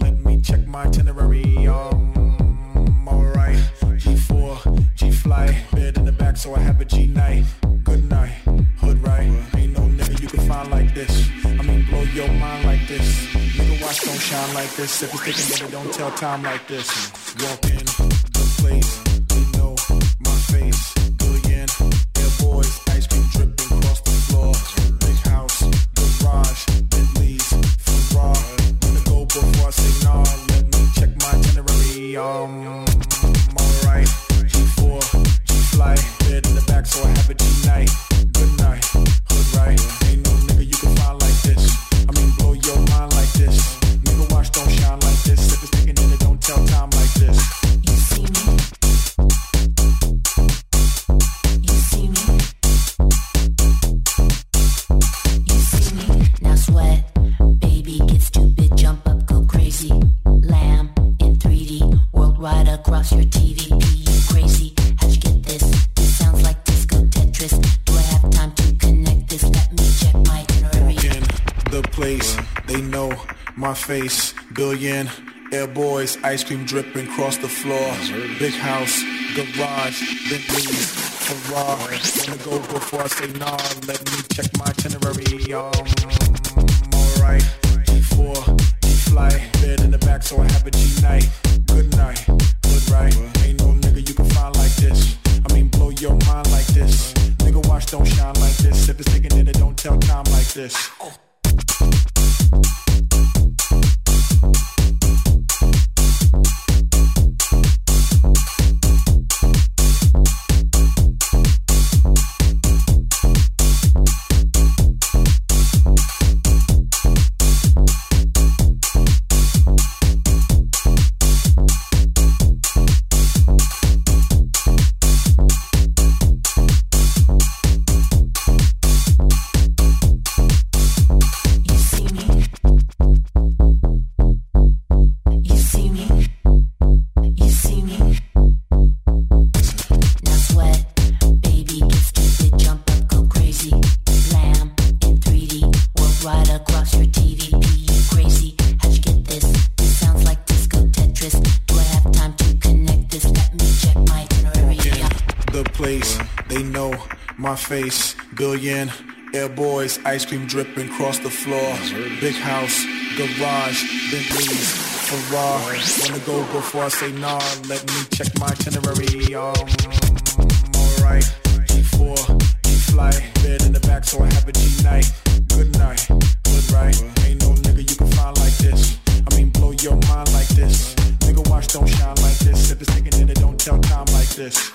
Let me check my itinerary. Um, alright. G4, G fly, bed in the back, so I have a G night. Good night, hood right. Ain't no nigga you can find like this. I mean, blow your mind like this. Nigga, watch don't shine like this. If it's thinking, nigga, don't tell time like this. Walk in the place. Ice cream dripping across the floor. Big house, garage, Bentley's, Ferrari. Wanna go before I say nah? Let me check my itinerary. Um, alright, G4, G-fly, bed in the back, so I have a G-night. Good night, good right. Ain't no nigga you can find like this. I mean, blow your mind like this. Nigga, watch don't shine like this. If it's taking it, don't tell time like this. Boys, ice cream dripping across the floor. Big house, garage, Bentley's, Ferrari. Wanna go before I say nah? Let me check my itinerary. Um, alright, G4, G-fly, bed in the back, so I have a G-night. Good night, good right. Ain't no nigga you can find like this. I mean, blow your mind like this. Nigga, watch don't shine like this. If it's taking it, don't tell time like this.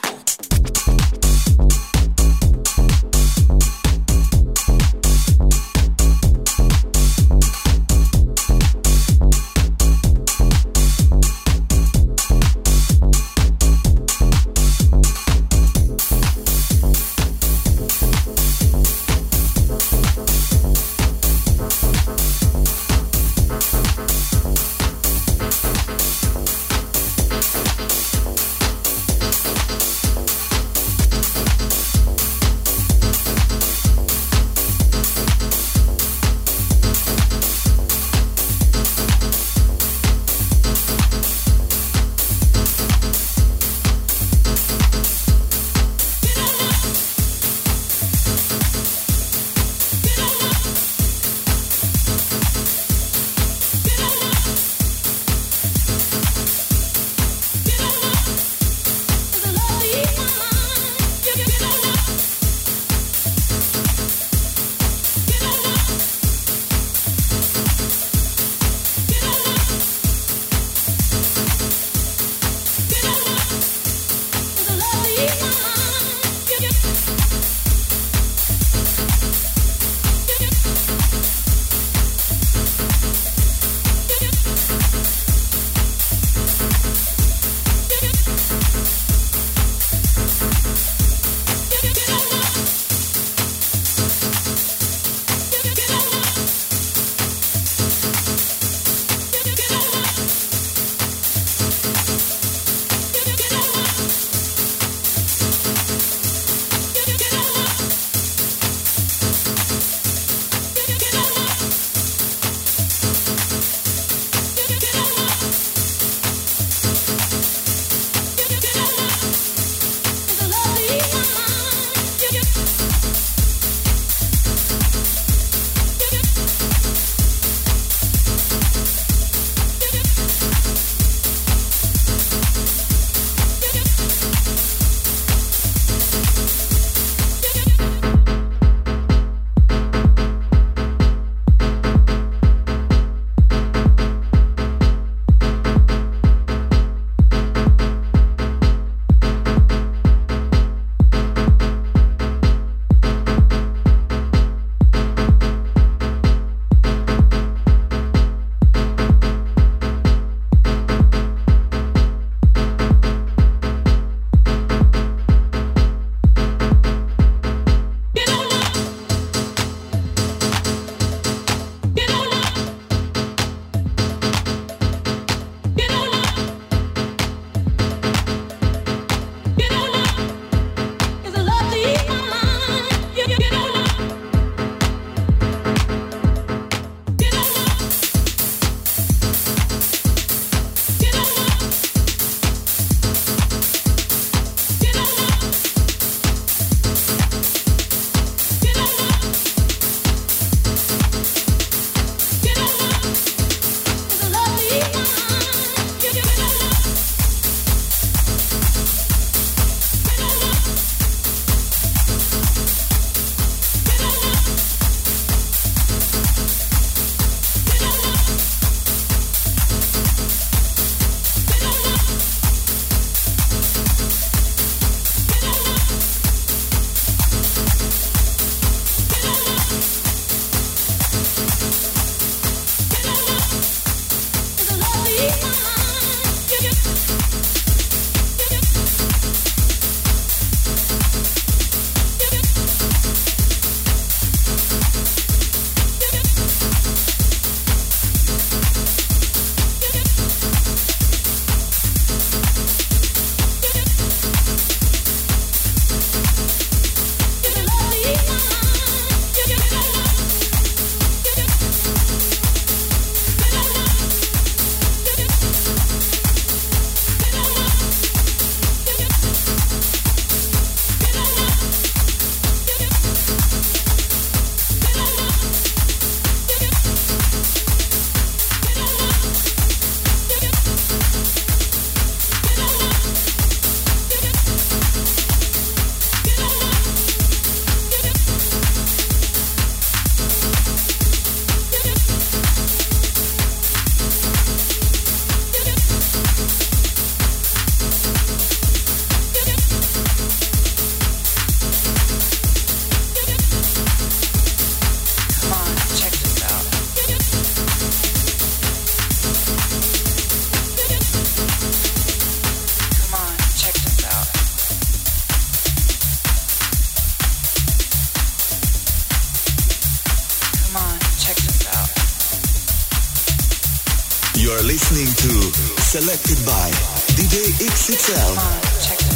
Listening to Selected by DJ XXL.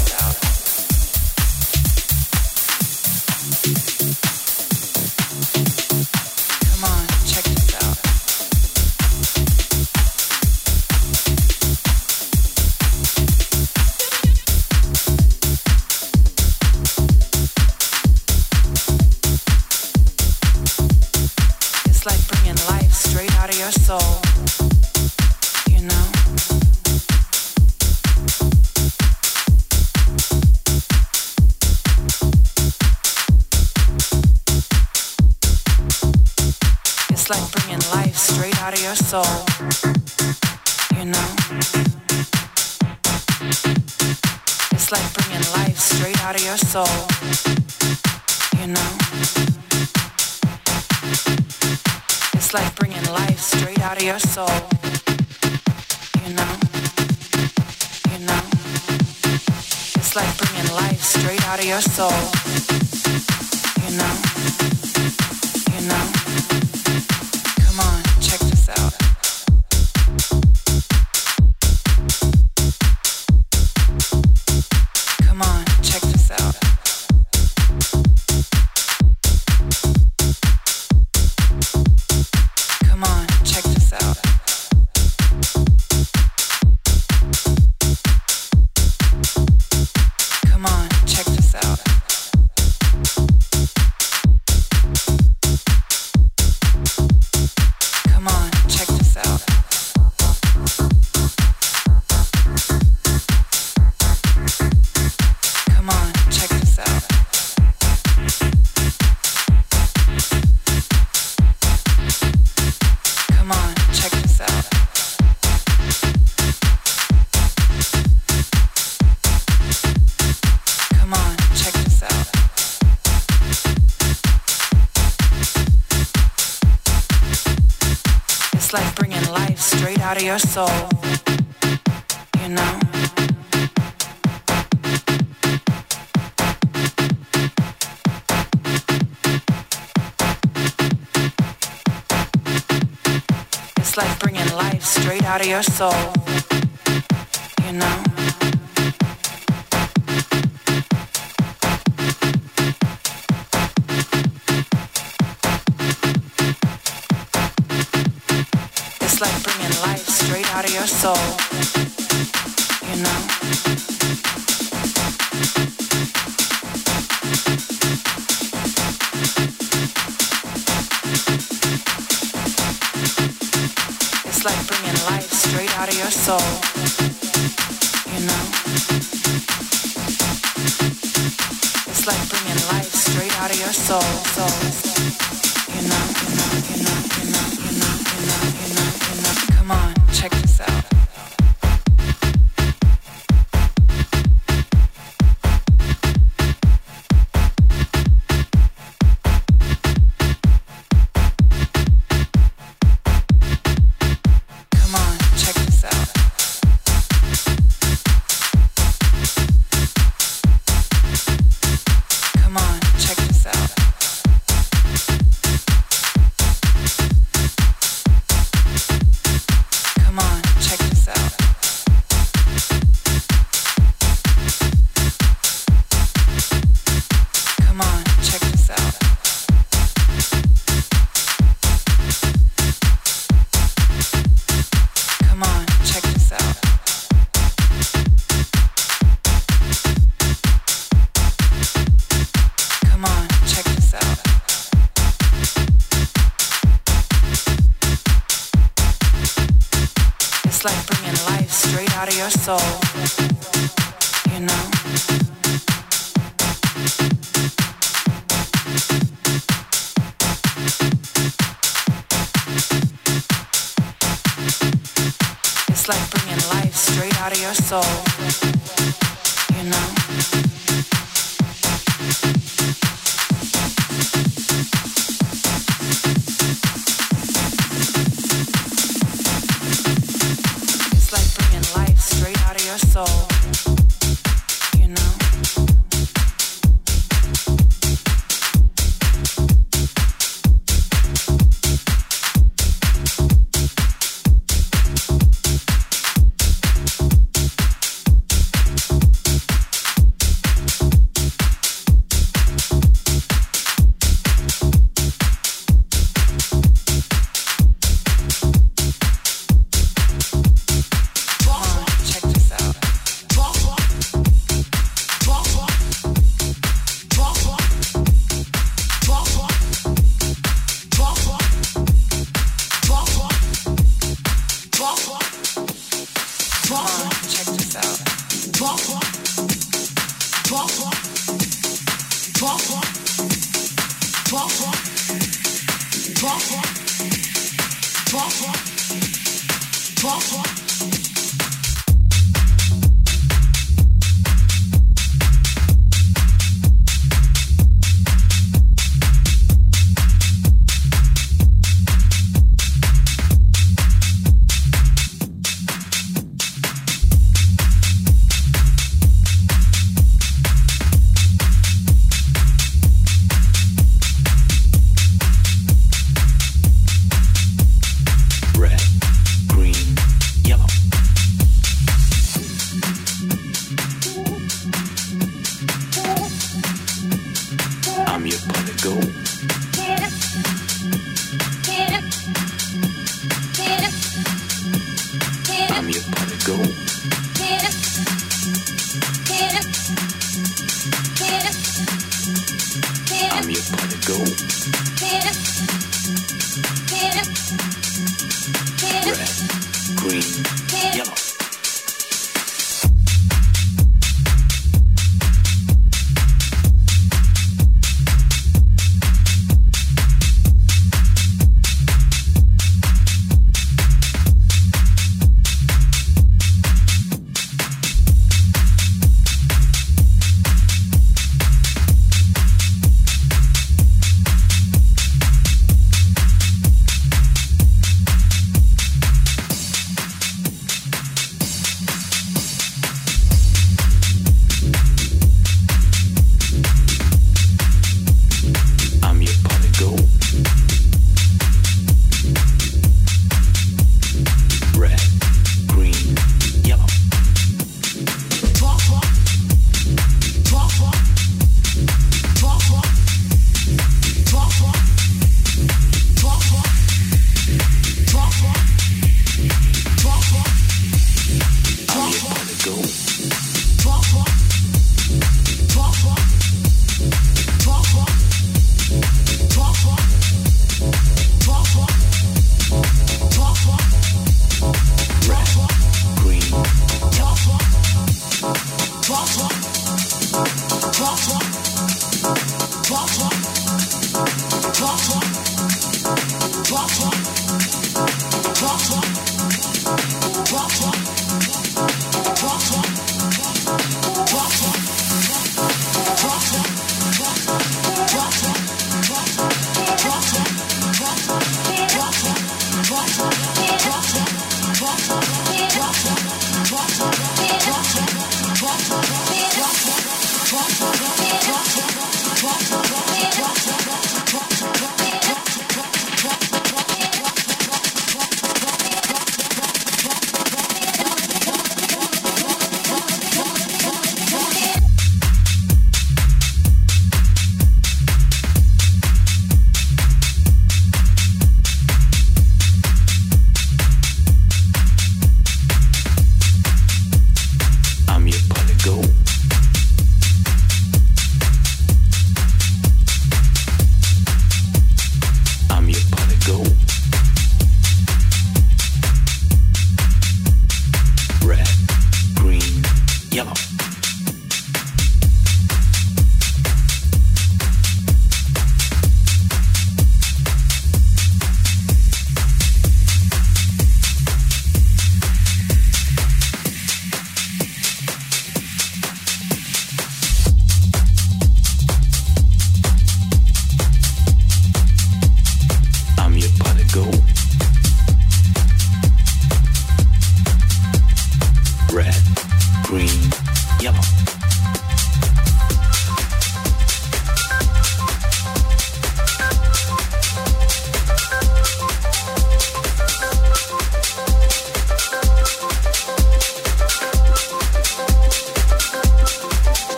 Soul. You know? It's like bringing life straight out of your soul. You know? You know? It's like bringing life straight out of your soul. Your soul. You know? It's like bringing life straight out of your soul. Out of your soul. You know? It's like bringing life straight out of your soul. You know? It's like bringing life straight out of your soul. soul. You know, you know, you know, you know, you know, you know, you know. Come on, check this out. Soul. You know? It's like bringing life straight out of your soul. Talk, talk. Talk, talk.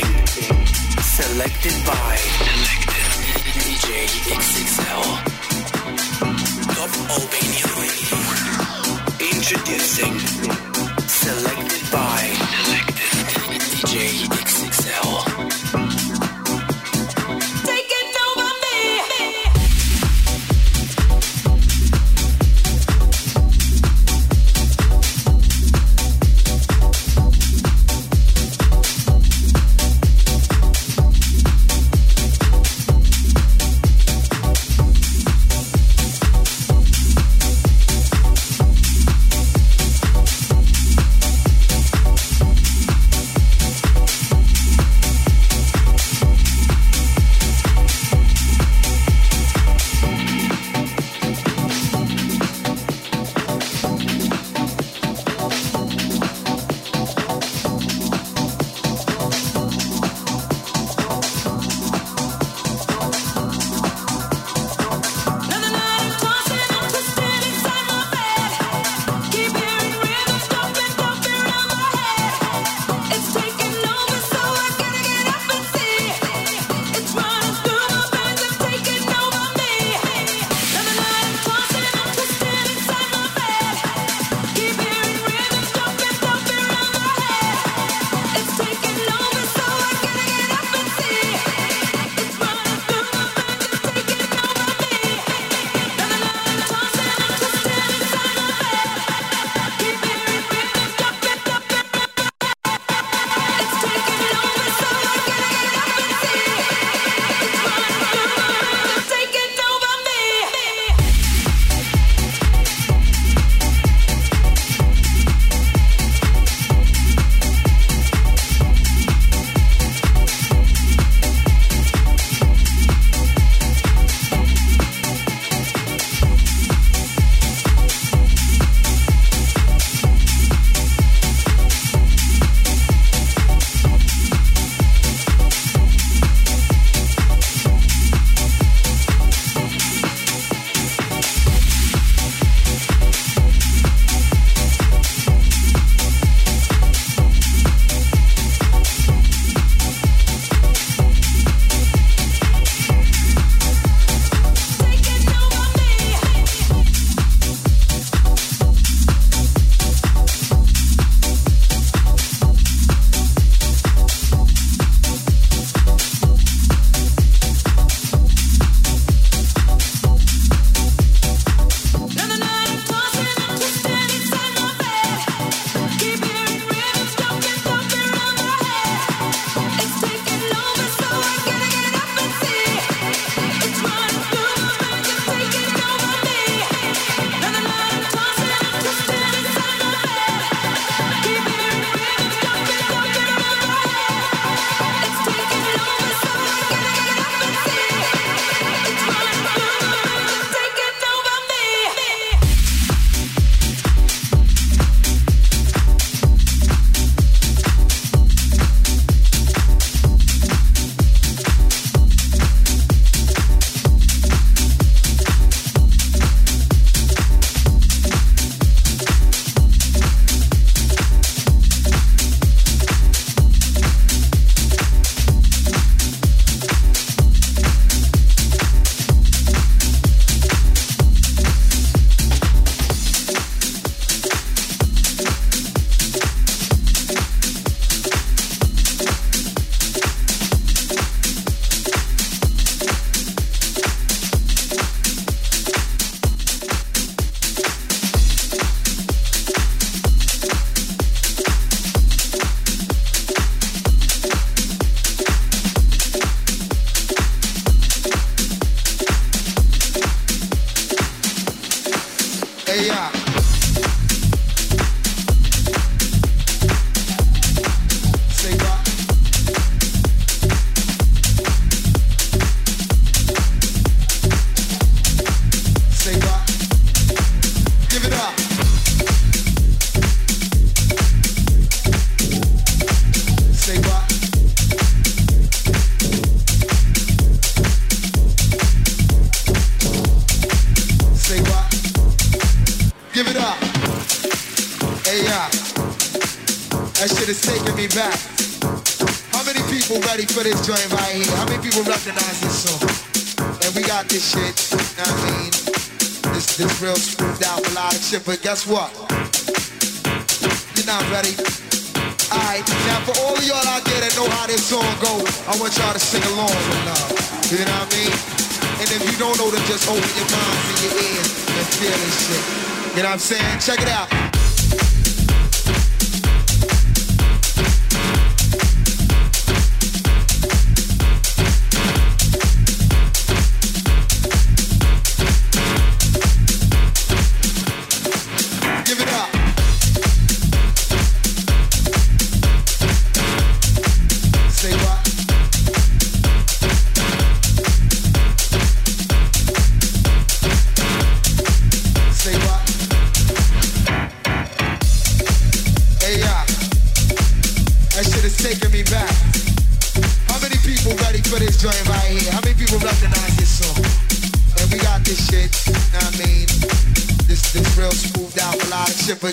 King. Selected by DJ XXL. Top Albania. Introducing. Many people ready for this joint right here? How many people recognize this song? And we got this shit, you know what I mean? This, this real smoothed out melodic shit, but guess what? You're not ready. Alright, now for all of y'all out there that know how this song go, I want y'all to sing along with love. You know what I mean? And if you don't know, then just open your minds and your ears and feel this shit. You know what I'm saying? Check it out.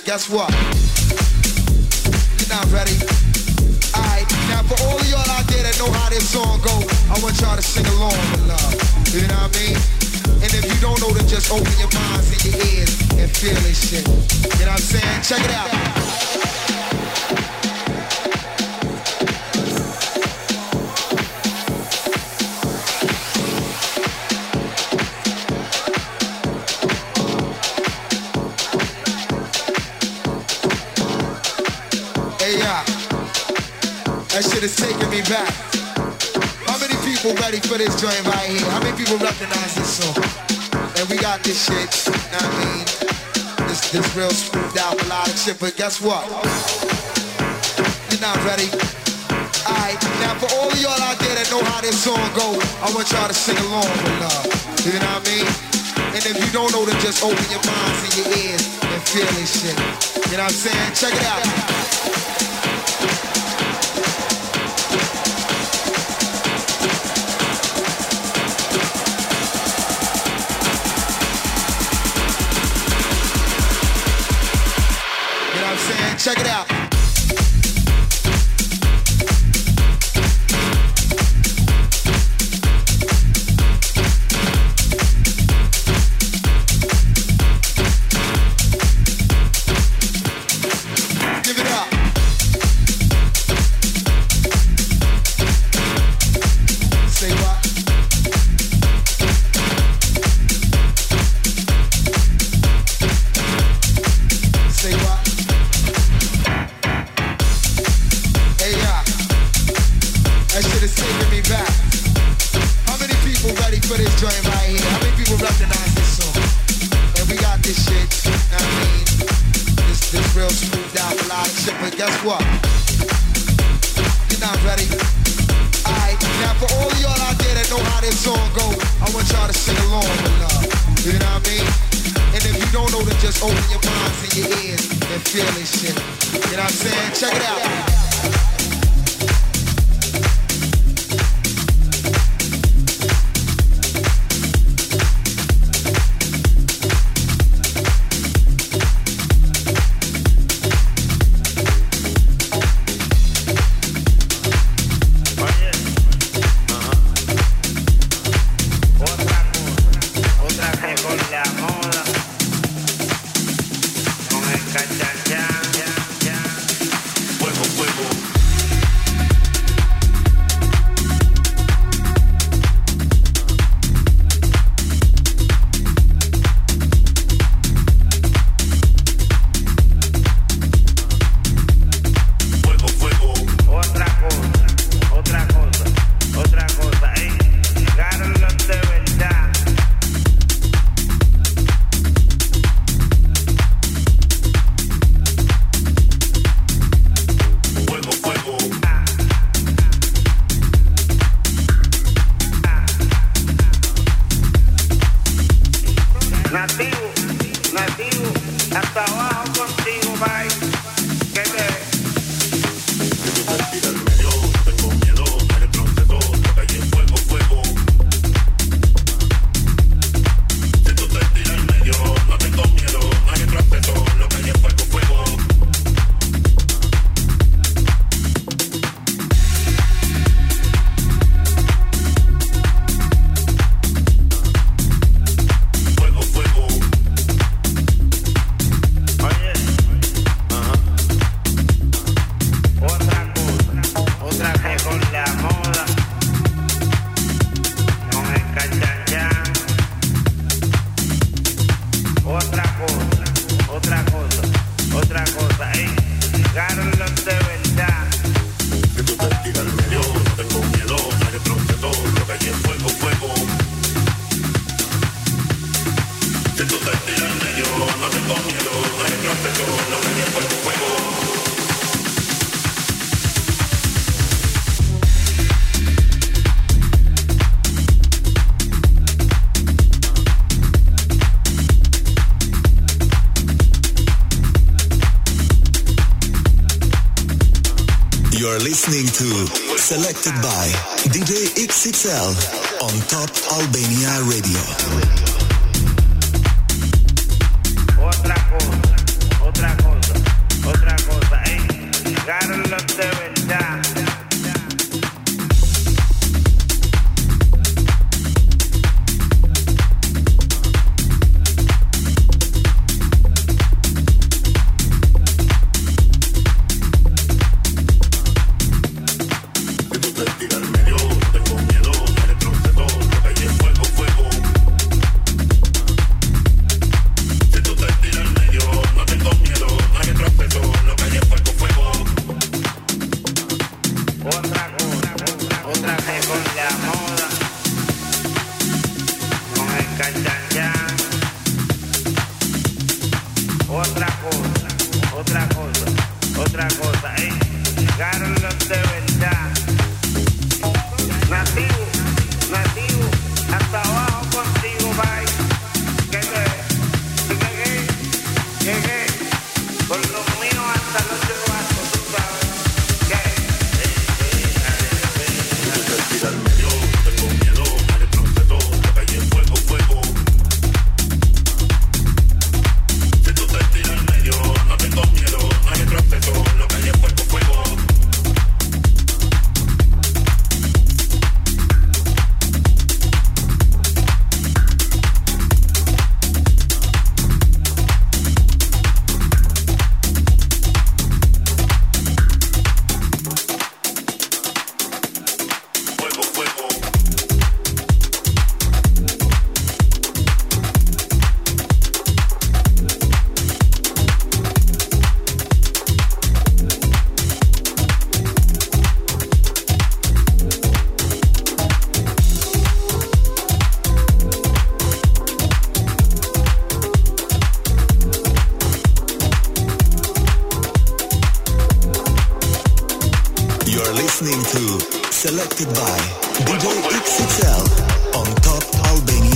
Guess what? You're not ready. Alright, now for all of y'all out there that know how this song go, I want y'all to sing along with love. You know what I mean? And if you don't know, then just open your minds and your ears and feel this shit. You know what I'm saying? Check it out. That shit is taking me back. How many people ready for this joint right here? How many people recognize this song? And we got this shit, I mean? This, this real smoothed out melodic shit, but guess what? You're not ready. Alright, now for all of y'all out there that know how this song go, I want y'all to sing along with love. You know what I mean? And if you don't know, then just open your minds and your ears and feel this shit. You know what I'm saying? Check it out. Check it out. How this song go, I want y'all to sing along with love. You know what I mean? And if you don't know, then just open your minds and your ears and feel this shit. You know what I'm saying? Check it out. by DJ XXL on Top Albania Radio. DJ XXL on Top Albania.